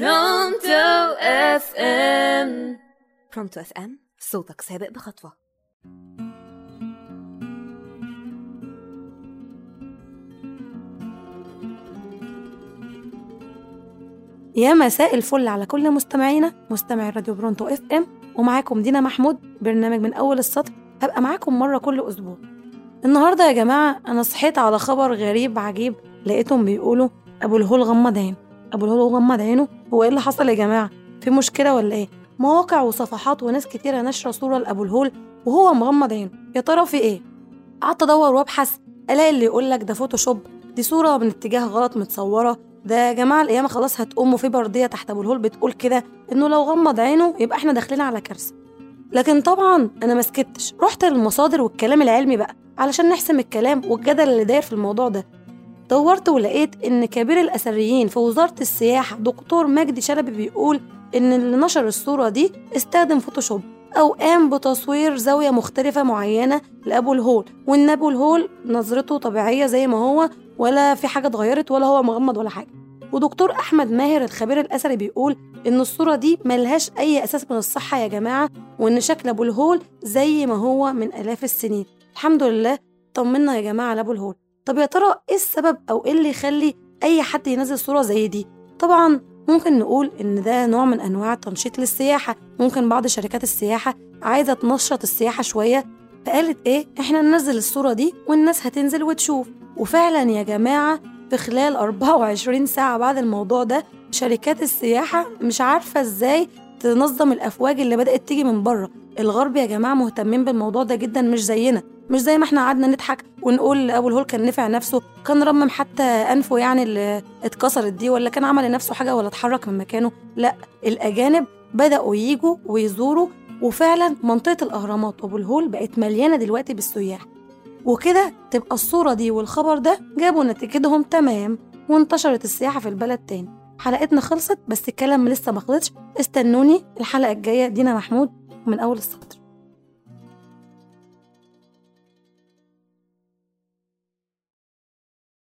برونتو أف إم. برونتو أف إم صوتك سابق بخطوة. يا مساء الفل على كل مستمعينا مستمعي راديو برونتو أف إم ومعاكم دينا محمود برنامج من أول السطر هبقى معاكم مرة كل أسبوع. النهارده يا جماعة أنا صحيت على خبر غريب عجيب لقيتهم بيقولوا أبو الهول غمض عينه. أبو الهول غمض عينه هو إيه اللي حصل يا جماعة؟ في مشكلة ولا إيه؟ مواقع وصفحات وناس كتيرة ناشره صورة لأبو الهول وهو مغمض عينه يا ترى في إيه؟ قعدت أدور وأبحث ألاقي اللي يقول لك ده فوتوشوب دي صورة من اتجاه غلط متصورة ده يا جماعة القيامة خلاص هتقوم وفي بردية تحت أبو الهول بتقول كده إنه لو غمض عينه يبقى إحنا داخلين على كارثة. لكن طبعا أنا ما سكتش رحت للمصادر والكلام العلمي بقى علشان نحسم الكلام والجدل اللي داير في الموضوع ده. دورت ولقيت إن كبير الأثريين في وزارة السياحة دكتور مجدي شلبي بيقول إن اللي نشر الصورة دي استخدم فوتوشوب أو قام بتصوير زاوية مختلفة معينة لأبو الهول وإن أبو الهول نظرته طبيعية زي ما هو ولا في حاجة اتغيرت ولا هو مغمض ولا حاجة. ودكتور أحمد ماهر الخبير الأثري بيقول إن الصورة دي ملهاش أي أساس من الصحة يا جماعة وإن شكل أبو الهول زي ما هو من آلاف السنين. الحمد لله طمنا يا جماعة على أبو الهول. طب يا ترى إيه السبب أو إيه اللي يخلي أي حد ينزل صورة زي دي؟ طبعا ممكن نقول إن ده نوع من أنواع التنشيط للسياحة. ممكن بعض شركات السياحة عايزة تنشط السياحة شوية فقالت إيه؟ إحنا ننزل الصورة دي والناس هتنزل وتشوف. وفعلا يا جماعة في خلال 24 ساعة بعد الموضوع ده شركات السياحة مش عارفة إزاي تنظم الأفواج اللي بدأت تيجي من بره. الغرب يا جماعة مهتمين بالموضوع ده جدا مش زينا. مش زي ما إحنا قعدنا نضحك ونقول أبو الهول كان نفع نفسه كان رمم حتى أنفه يعني اللي اتكسرت دي ولا كان عمل لنفسه حاجة ولا اتحرك من مكانه. لا الأجانب بدأوا يجوا ويزوروا وفعلا منطقة الأهرامات وابو الهول بقت مليانة دلوقتي بالسياح. وكده تبقى الصورة دي والخبر ده جابوا نتيجتهم تمام وانتشرت السياحة في البلد تاني. حلقتنا خلصت بس الكلام لسه ما خلصش. استنوني الحلقة الجاية. دينا محمود من أول السطر.